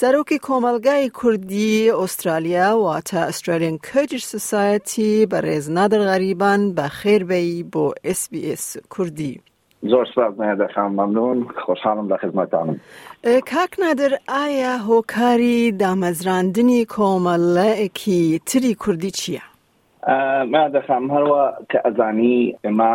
سەرۆکی کۆمەڵگای کوردی ئوسترالیا واتە ئەسترالیان کەجر سوسایەتی بەڕێز نادر غەریبان بە خێربەی بۆ SسBS کوردی. زۆر سپاس نادر خان مەمنون خۆشحاڵم لە خزمەتانم کاک نادر ئایا هۆکاری دامەزراندنی کۆمەڵەکی تری کوردی چییە؟ مادەخام هەروە کە ئەزانی ئێمە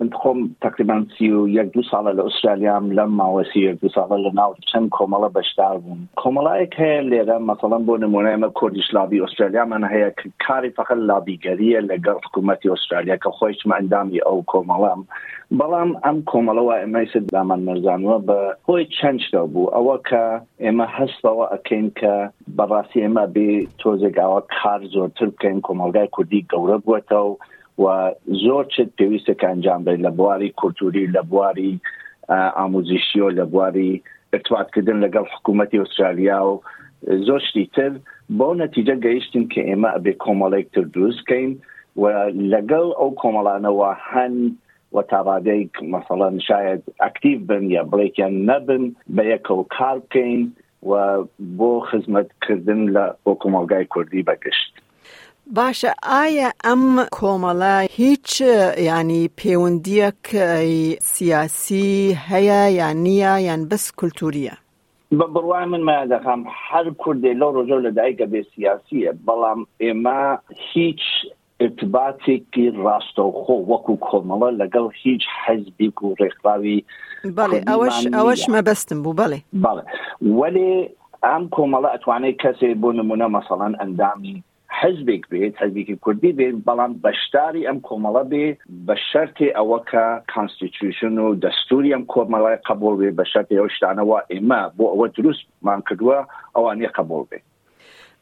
من خۆم تقریبان سی و یەک دوو ساڵە لە ئوسترالیام لەم ماوە سی یەک دوو ساڵە لە ناو چەند کۆمەڵە بەشدار بووم کۆمەڵایەک هەیە لێرە مەسەڵەن بۆ نمونە ئمە کۆردیش لابی ئوسترالیامان هەیە کاری فقط لابیگەریە لەگەڵ حکوومەتتی ئوسترالیا کە خۆیشمە ئەندامی ئەو کۆمەڵام بەڵام ئەم کۆمەڵەوە ئەمەی سدرامان مەرزانوە بە هۆی چەنجەوە بوو ئەوە کە ئێمە هەست بەوە ئەکەین کە بەڕاستی ئێمە بێ تۆزێکاوە کار زۆرتر بکەین کۆمەلگای کوردی گەورە بووەتەوە و زۆر چت پێویستە کە ئەنجام بێت لە بواری کولتووری لە بواری ئاموزیشی و لە بواری ارتباطکردن لەگەڵ حکوومەتی ئوسترالیا و زۆر شتی تر بۆ نەتیجە گەیشتین کە ئێمە ئەبێ کۆمەڵێک تر دروستکەین و لەگەڵ ئەو کۆمەڵانەوە هەن و تا ڕادەیەک مەسەڵەن شاید ئەکتیڤ بن یا بڵێکیان نەبن بە یەکەوە کار بکەین و بۆ خزمەت کردن لە بۆ کۆمەڵگای کوردی بە گشت. باشە ئایا ئەم کۆمەڵە هیچ ینی پێوەندیەک سیاسی هەیە یان نییە یان بەس کولتوریە بە بڕوای من مایان دەخام هەر کوردێ لەو ڕۆژە لە دایکە بێ سیاسیە بەڵام ئێمە هیچ ئیرتباتێکی ڕاستەوخۆ وەکو کۆمەڵە لەگەڵ هیچ حیزبیک و ڕێکخراوی بەڵێ ئەوەش ئەوەش مەبەستم بوو بەڵێ بەڵێ وەلێ ئەم کۆمەڵە ئەتوانێت کەسێ بۆ نمونە مەسەڵەن ئەندامی حزبێک بێت حزبێکی کوردی بێت بەڵام بەشداری ئەم کۆمەڵە بێ بە شەرتێ ئەوە کە کانستیتوشن و دەستوری ئەم کۆمەڵای قبول بێ بە شەرتی ئەو شتانەوە ئێمە بۆ ئەوە دروستمان کردووە ئەوانێ قبول بێت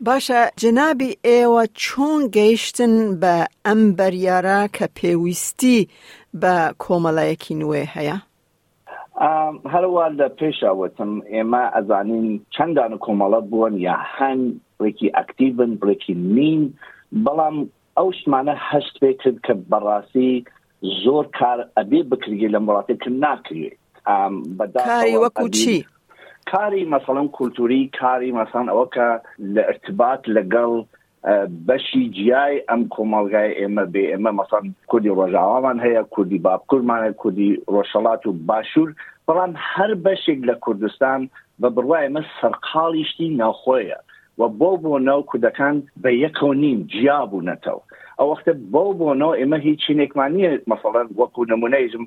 باشە جەنابی ئێوە چۆن گەیشتن بە ئەم بەریارە کە پێویستی بە کۆمەڵایەکی نوێ هەیە؟ هەروا لە پێشا وتم ئێمە ئەزانین چەندان کۆمەڵە بوون یا هەن بڵێکی ئەکتیبن بڵێکی نین بەڵام ئەو شتمانە هەست پێ کرد کە بەڕاستی زۆر کار ئەبێ بکرێ لەم وڵاتێ کە ناکرێت کاری وەکو چی؟ کاری مەسەڵەن کولتوری کاری مەسان ئەوە کە لە ارتباط لەگەڵ بەشی جیای ئەم کۆمەڵگای ئێمە بێ ئێمە مەسەن کوردی ڕۆژاوامان هەیە کوردی باپکورمانە کوردی ڕۆژەڵات و باشوور بەڵام هەر بەشێک لە کوردستان بە بڕوای ئمە سەرقاڵیشتی ناوخۆیە و بەو بۆنەو کوردەکان بە یەکەوە نین جیا بوونەتەوە ئەوەختە بەو بۆنەوە ئێمە هیچ چینێکمان نییە مەسەڵەن وەکو نمونەیزم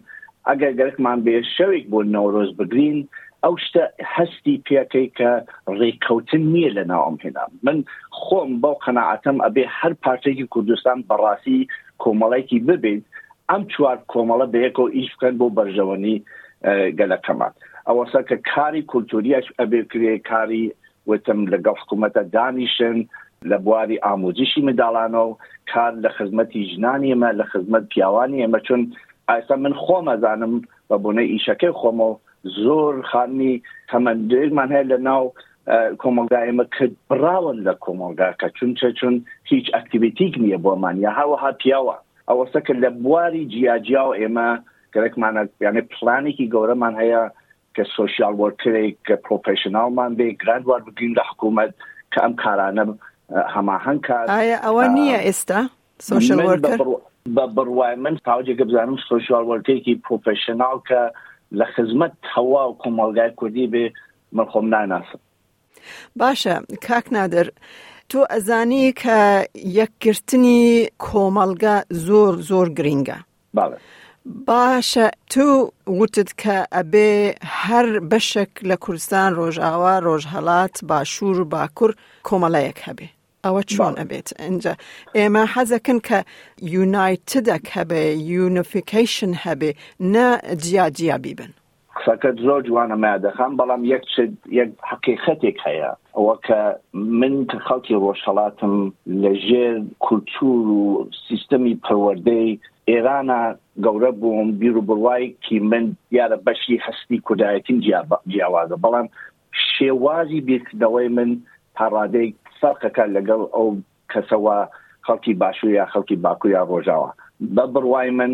ئەگەر گەرەکمان بێ شەوێک بۆ نەورۆز بگرین ئەو شتە هەستی پێکەی کە ڕێککەوتن نییە لە ناوم هێنا من خۆم بەو قەنەعاتم ئەبێ هەر پارچێکی کوردستان بەڕاستی کۆمەڵێکی ببێت ئەم چوار کۆمەڵە بەیەکەوە ئیش بکەن بۆ بەرژەوەنی گەلەکەمان ئەوەسە کە کاری کولتوریش ئەبێ کرێ کاری وتم لەگەڵ حکومەتە دانیشن لە بواری ئاموزشی منداڵانەو کار لە خزمەتی ژنانی ئێمە لە خزمەت پیاوانی ئێمە چون ئایستا من خۆم ئەزانم بە بۆنەی ئیشەکەی خۆمەو زۆر خانمی تەمەن درێژمان هەیە لە ناو کۆمەڵگا ئێمە کرد بڕاون لە کۆمەڵگاکە چون چە چون هیچ ئەکتیڤیتیک نییە بۆمان یا هەوەها پیاوە ئەوەسەکە لە بواری جیاجیاو ئێمە گەرەکمانە یانێ پلانێکی گەورەمان هەیە کە سۆشیال وۆرکەرێک کە پرۆفیشناڵمان بێ گرانت وەربگرین لە حکوومەت کە ئەم کارانە هەماهەنگ کات. ئایا ئەوە نییە ئێستا سۆشیال وۆرکەر؟ بە بڕوای من تاوەجێگە بزانم سۆشیال وۆرکەرێکی پرۆفیشناڵ کە لە خزمەت تەواو کۆمەڵگای کوردی بێ من خۆم ناناسم. باشە کاک نادر تۆ ئەزانی کە یەکگرتنی کۆمەڵگە زۆر زۆر گرینگە بەڵێ. باشە تو وتت کە ئەبێ هەر بەشێک لە کوردستان ڕۆژاوا ڕۆژهەڵات باشوور و باکوور کۆمەڵەیەک هەبێ ئەوە چۆن ئەبێت ئەجا ئێمە حەزەکن کە یونایتدەک هەبێ یونفیکیشن هەبێ نە جیا جیا بیبن قسەکەت زۆر جوانە مادەخان بەڵام یەک شت یەک حقیقەتێک هەیە ئەوە کە من کە خەڵکی ڕۆژهەڵاتم لە ژێر کولتور و سیستەمی پەروەردەی ئێرانە گەورە بووم بیر و بڕوایکی من دیارە بەشی هەستی کوردایەتیم جیاوازە بەڵام شێوازی بیرکردنەوەی من تا ڕادەیەک فەرقەکە لەگەڵ ئەو کەسە وا خەڵکی باشوور یا خەڵکی باکوور یا ڕۆژاوا بە بڕوای من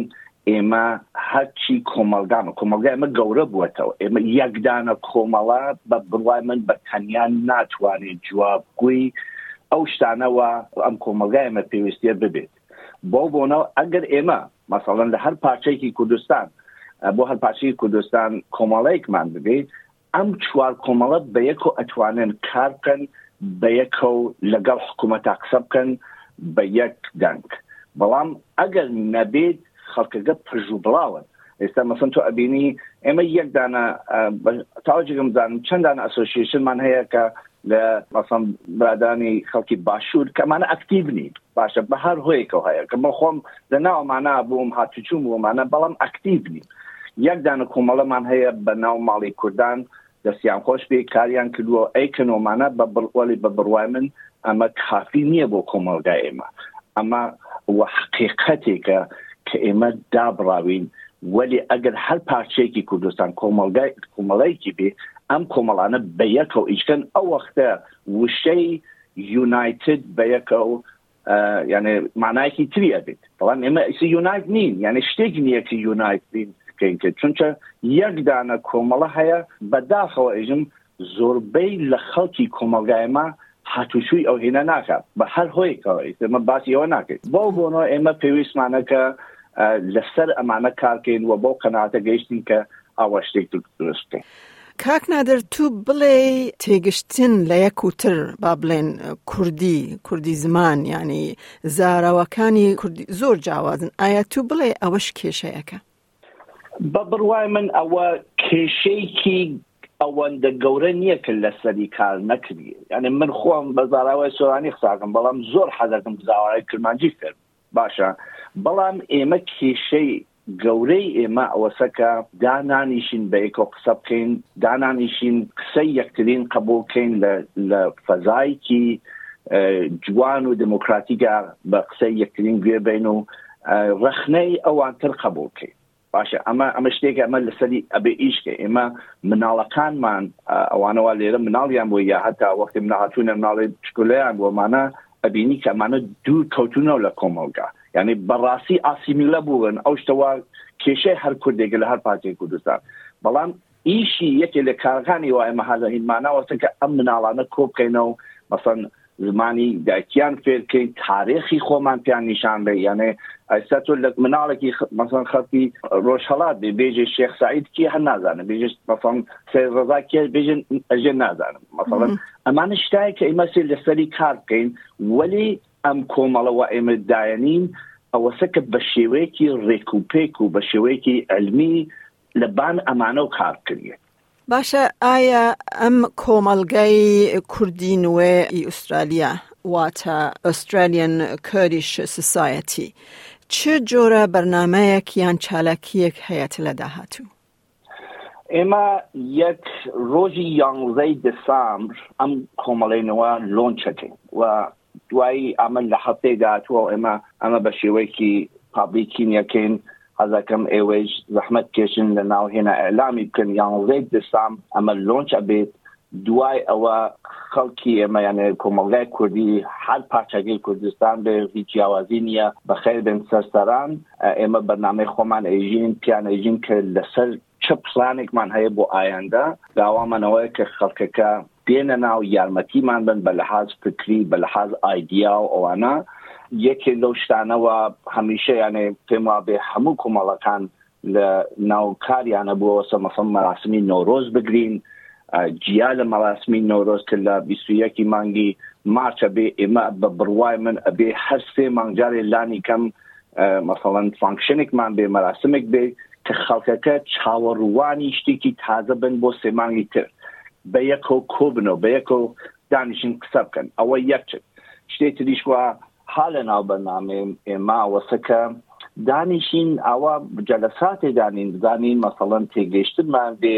ئێمە هەرچی کۆمەڵگان و کۆمەڵگای ئەمە گەورە بووەتەوە ئێمە یەکدانە کۆمەڵە بە بڕوای من بە تەنیا ناتوانێت جوابگوی ئەو شتانەوە ئەم کۆمەڵگای ئەمە پێویستە ببێت بۆ بۆنەوە ئەگەر ئێمە مەسەڵەن لە هەر پارچەیەکی کوردستان بۆ هەر پارچەی کوردستان کۆمەڵەیەکمان ببێت ئەم چوار کۆمەڵە بەیەکەوە ئەتوانن کار بکەن، بەیەکەوە لەگەڵ حکومەتا قسە بکەن بە یەک دەنگ، بەڵام ئەگەر نەبێت خەڵکەگە پرژ و بڵاون، ئێستا مەسەن تۆ ئەبینی ئێمە یەک دانە تاوەجگم زانم چەند دانە ئەسۆسیەیشنمان هەیە کە لە مەسەڵەن برادانی خەڵکی باشوور کە ئەمانە ئەکتیڤ نین باشە بە هەر هۆیەکەوە هەیە کە بۆ خۆم لە ناومانە بووم هاتوچووم بۆمانە بەڵام ئەکتیڤ نین یەک دانە کۆمەڵەمان هەیە بە ناو ماڵی کوردان دەستیان خۆش پێی کاریان کردووە ئەی کەنۆمانە بە بڕوەلی بە بڕوای من ئەمە کافی نییە بۆ کۆمەڵگای ئێمە ئەمە وە حقیقەتێکە کە ئێمە دابڕاوین وەلی ئەگەر هەر پارچەیەکی کوردستان کۆمەلگای کۆمەڵەیەکی بێ ئەم کۆمەڵانە بە یەکەوە ئیشکەن ئەو وەختە وشەی یونایتد بە یەکەوە یعنی مانایەکی تری ئەبێت بەڵام ئێمە ئیسی یونایت نین یعنی شتێک نییە کە یونایت بین بکەین کرد چونچە یەک دانە کۆمەڵە هەیە بەداخەوە ئێژم زۆربەی لە خەڵکی کۆمەلگایمە هاتوچوی ئەو هێنا ناکات بە هەر هۆیەکەوە ئیتر ئێمە باسی ئەوە ناکەین بەو بۆنەوە ئێمە پێویستمانە کە لەسەر ئەمانە کارکەین و بەو قەناتە گەیشتین کە ئاوا شتێک دروست بکەین کاک نادر تو بڵێ تێگشتن لە یەک وتر با بڵێن کوردی کوردی زمان ینی زارەوەکانی کوردی زۆر جیاوازن ئایا تو بڵێ ئەوەش کێشەیەەکە بە بڕوای من ئەوە کێشەیەکی ئەوەندە گەورە نییە کە لەسەری کار نەکری یعنی من خۆم بە زاراوای سۆرانی قساکەم بەڵام زۆر حەزەکەم زاوای کرمانجی فێر باشە بەڵام ئێمە کێشەی گەورەی ئێمە ئەوەسەکە دانانیشین بە ئێکۆ قسە بکەین دانانیشین قسەی یەکترین قبولکەین لە فەزایکی جوان و دموکراتیکە بە قسەی یەکترین گوێ بین و ڕخنەی ئەوانتر قبولکەی باشە ئەمە ئەمە شتێک ئەمە لەسەری ئەبێ ئیشکە ئێمە مناڵەکانمان ئەوانەوە لێرە مناڵیان بۆ یا هەتا وەختی مناهاتوونە مناڵێ شکلیان بۆمانە ئەبینی کە ئەمانە دوور کەوتونەوە لە کۆمەڵگا یعنی بەڕاستی ئاسیمیلە بوون ئەو شتەوە کێشەی هەر کوردێک لە هەر پارتی کوردستان بەڵام ئیشی یەکێ لە کارەکانی وایە مەهالە هین ماناوەسە کە ئەم مناڵانە کۆبکەینە و مەسەن زمانی دایکیان فێرکەین تارێخی خۆمان پیان نیشان بێ یانێ ئەستا تۆ لە مناڵێکی مەسەن خەڵکی ڕۆژهڵات بێ بێژێ شێخ سعید کی هەر نازانم بێژ مەسەڵ سەر ڕزا کێ بێژن ئەژێ نازانم مەسەڵن ئەمانە شتای کە ئێمە سێ لەسەری کار بکەین وەلی ئەم کۆمەڵەوە ئێمە دایەنین ئەوەسە کە بە شێوەیەکی ڕێک و پێک و بە شێوەیەکی علمی لە بان ئەمانە و کار کریە. باشە ئایا ئەم کۆمەڵگای کوردی نوێ ی ئوسترالیا واتە Australian Kurdish Society چ جۆرە بەرنامەیەک یان چالاکیەک هەیەت لە داهاتوو؟ ئێمە یەک ڕۆژی یانزەی دسامبر ئەم کۆمەڵەی نوە لۆنچەکەین و دوایی ئەمە لە هەفتەی داهاتوو ئێمە ئەمە بە شێوەیەکی پابلیکی نیەکەین حەزەکەم ئێوەیش زەحمەت کێشن لە ناو هێنا ئەعلامی بکەن یانزەی دەسام ئەمە لۆنچ ئەبێت دوای ئەوە خەڵکی ئێمە یانێ کۆمەڵگای کوردی هەر پارچەگەی کوردستان بێ هیچ جیاوازی نییە بەخێر بێن سەرسەران ئێمە بەرنمەی خۆمان ئەیژین پیان ئەیژین کە لەسەر چ پلانێکمان هەیە بۆ ئایندە، داوامان ئەوەیە کە خەڵکەکە بێنە ناو یارمەتیمان بن بە لەحاز فکری بە لەحاز ئایدیا و ئەوانە، یەکێک لەو شتانەوە هەمیشە یانێ پێم وابێ هەموو کۆمەڵەکان لە ناو کاریانە بووەوەسە مەسەڵەن مەراسمی نەورۆز بگرین جیا لە مەراسمی نەورۆز کە لە بیست و یەکی مانگی مارچ ئەبێ ئێمە بە بڕوای من ئەبێ هەر سێ مانگ جارێ لانی کەم مەسەڵەن فانکشنێکمان بێ مەراسمێک بێ کە خەڵکەکە چاوەڕوانی شتێکی تازە بن بۆ سێ مانگی تر بە یەکەوە کۆبنەوە بە یەکەوە دانیشن قسە بکەن ئەوە یەکچێت شتێ تریشوە ها لە ناو بەرنامێ ئێمە وەسەکە دانیشین ئاوا جەلەساتێ دانین بزانین مەسەڵەن تێگەیشتمان بێ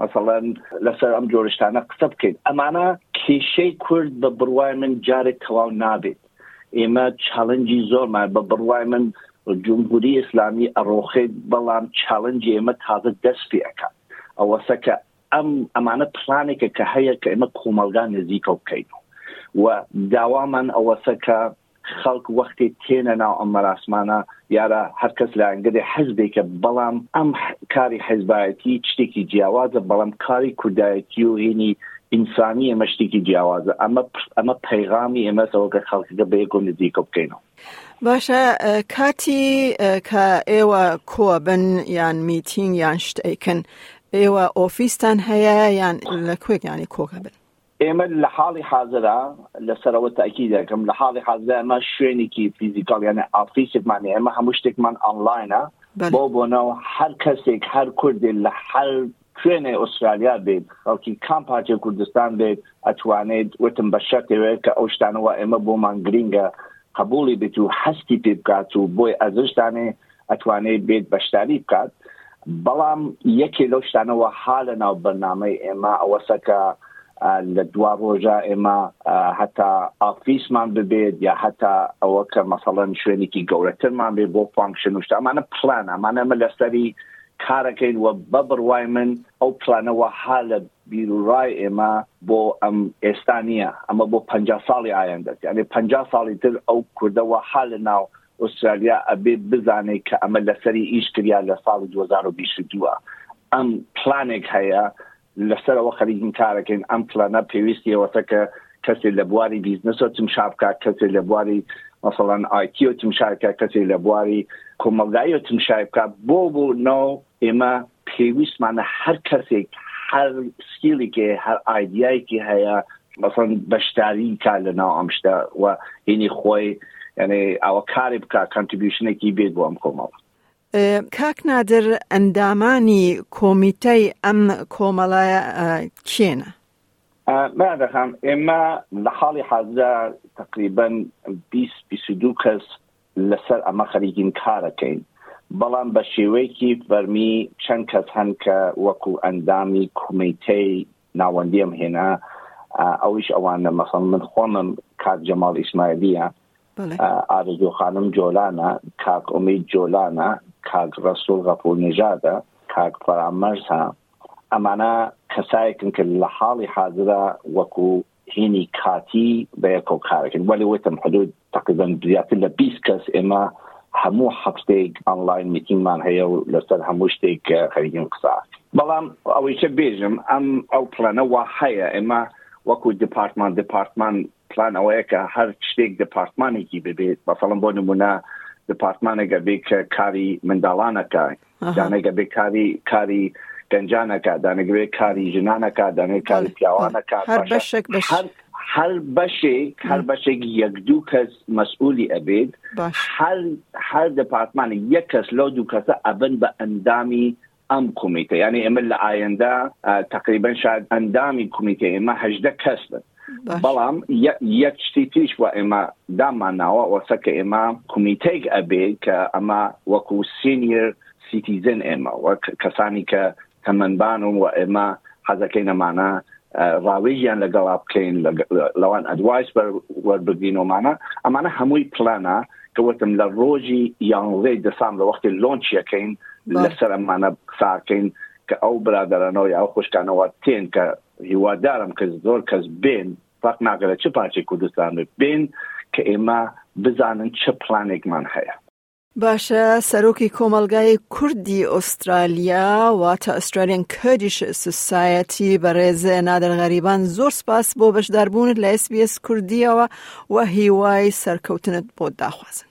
مەسەڵەن لەسەر ئەم جۆرە شتانە قسە بکەین ئەمانە کیشەی کورد بە بڕوای من جارێک تەواو نابێت ئێمە چاڵنجی زۆرمان بە بڕوای من جمهوری ئیسلامی ئەڕۆخێت بەڵام چاڵنجی ئێمە تازە دەست پێ ئەکات ئەوەسە کە ئەم ئەمانە پلانێکە کە هەیە کە ئێمە کۆمەلگا نزیکە بکەین و داوامان ئەوەسە کە خەڵک وەختێ تێنە ناو ئەم مەراسمانە دیارە هەرکەس لایەنگری حزبێکە بەڵام ئەم کاری حزبایەتی شتێکی جیاوازە بەڵام کاری کوردایەتی و هینی ئینسانی ئێمە شتێکی جیاوازە ئەمە ئەمە پەیغامی ئێمەسەوە کە خەڵکەکە بە یەکۆ نزیکە بکەینەوە باشە کاتی کە ئێوە کۆبن یان میتینگ یان شتەیکن ئێوە ئۆفیستان هەیە یان لە کوێکیانی کۆکە بن ئێمە لە حاڵی حازرا لە سەرەوە تاکی دەکەم لە حاڵی حازرا ئەمە شوێنێکی فیزیکاڵ یانە ئافیسێکمانە ئێمە هەموو شتێکمان ئەنلاینە بۆ بۆنە و هەر کەسێک هەر کوردێک لە هەر کوێنێ ئوسترالیا بێت خەڵکی کام پارچە کوردستان بێت ئەتوانێت وتم بە شەرتەوەێت کە ئەو شتانەوە ئێمە بۆمان گرینگە قبولی بێت و هەستی پێ بکات و بۆی ئەزشتانێ ئەتوانێت بێت بەشداری بکات بەڵام یەکێ لەو شتانەوە ها لە ناو بەرنامەی ئێمە ئەوەسە کە لە دوا ڕۆژە ئێمە هەتا ئافیسمان ببێت یا هەتا ئەوە کە مەسەڵەن شوێنێکی گەورەترمان بێ بۆ فانکشن و شتامانە پلان ئەمانە ئەمە لەسەری کارەکەین وە بە بڕوای من ئەو پلانەوە ها لە بیرورای ئێمە بۆ ئەم ئێستا نییە ئەمە بۆ پ ساڵی ئایندەت یعنی پ ساڵی تر ئەو کوردەوە ها لە ناو ئوسترالیا ئەبێت بزانێت کە ئەمە لەسەری ئیش کریا لە ساڵی دوو هەزار و بیست و دوو ئەم پلانێک هەیە لەسەرەوە خەریکین کارەکەین ئەم پلانە پێویستی ئەوەتە کە کەسێک لە بواری بیزنسەوە تمشا بکات کەسێک لە بواری مەسەڵەن ئایتیەوە تمشاکە کەسێک لە بواری کۆمەلگاییەوە تمشای بکات بۆ بۆ ناو ئێمە پێویستمانە هەر کەسێک هەر سکیڵێکی هەر ئایدیایەکی هەیە بەسەن بەشداری کا لە ناو ئەم شتە و هینی خۆی یعنی ئەوە کاری بکە کانتریبیوشنێکی بێت بۆ ئەم کۆمەڵە کاک نادر ئەندامانی کۆمیتەی ئەم کۆمەڵە کێنە؟ نادەخان ئێمە لە حاڵی حازرا تقریبن 22 کەس لەسەر ئەمە خەریکین کارەکەین، بەڵام بە شێوەیەکی فەرمی چەند کەس هەن کە وەکو ئەندامی کومیتەی ناوەندیم هێنا، ئەویش ئەوانە مەسەڵەن من خۆمم، کاک جەماڵ ئیسمایلیە، ئارزوو خانم جۆلانە، کاک ئومید جۆلانە، کاک ڕەسوڵ غەفور نژادە، کاک فەرامەرزە، ئەمانە کەسایەکن کە لە حاڵی حازرا وەکو هینی کاتی بەیەکەوە کارەکەن وەلی وتم حدود تقریبان زیاتر لە 20 کەس ئێمە هەموو هەفتەیەک ئەنلاین میتینگمان هەیە و لەسەر هەموو شتێک خەریکین قسە بەڵام ئەوەیکە بێژم ئەم ئەو پلانە وا هەیە ئێمە وەکو دپارتمان دپارتمان پلان ئەوەیە کە هەر شتێک دپارتمانێکی ببێت بەسەڵم بۆ نمونە دپارتمانێکە بێ کە کاری منداڵانەکە دانێکە بێ کاری کاری گەنجانەکە دانەگوێ کاری ژنانەکە دانێ کاری پیاوانەکە هەر بەشێک هەر بەشێک هەر بەشێک یەک دوو کەس مەسئولی ئەبێت هەر هەر دەپارتمانی یەک کەس لەو دوو کەسە ئەبن بە ئەندامی ئەم کومیتە یعنی ئێمە لە ئاەندا تقریبان شاید ئەندامی کومیتە ئێمە هەدە کەس بن بەڵام یەک شتی تریش وە ئێمە دامان ناوە ئەوەسە کە ئێمە کومیتەیک ئەبێ کە ئەمە وەکو سینیەر سیتیزن ئێمە وە کەسانی کە تەمەنبان و وە ئێمە حەزەکەی نەمانە ڕاوێژیان لەگەڵا بکەین لەوان ئەدوایس وەربگرینەوەمانە ئەمانە هەمووی پلانە کەوتم لە ڕۆژی یانزەی دەسام لە وەختی لۆنچیەکەین لەسەر ئەمانە قساکەین کە ئەو برادرانەوە یا خوشکانەوە تێن کە هیوادارم کە زۆر کەس بێن فەق ناکەێت چ پارچەی کوردستان بێن کە ئێمە بزانن چ پلانێکمان هەیە باشە سەرۆکی کۆمەلگای کوردی ئوسترالیا واتە ئوسترالیان کردیش سوسایەتی بەڕێز نادر غەریبان زۆر سپاس بۆ بەشداربوونت لە SسBS کوردیەوە و هیوای سەرکەوتنت بۆ داخوازن.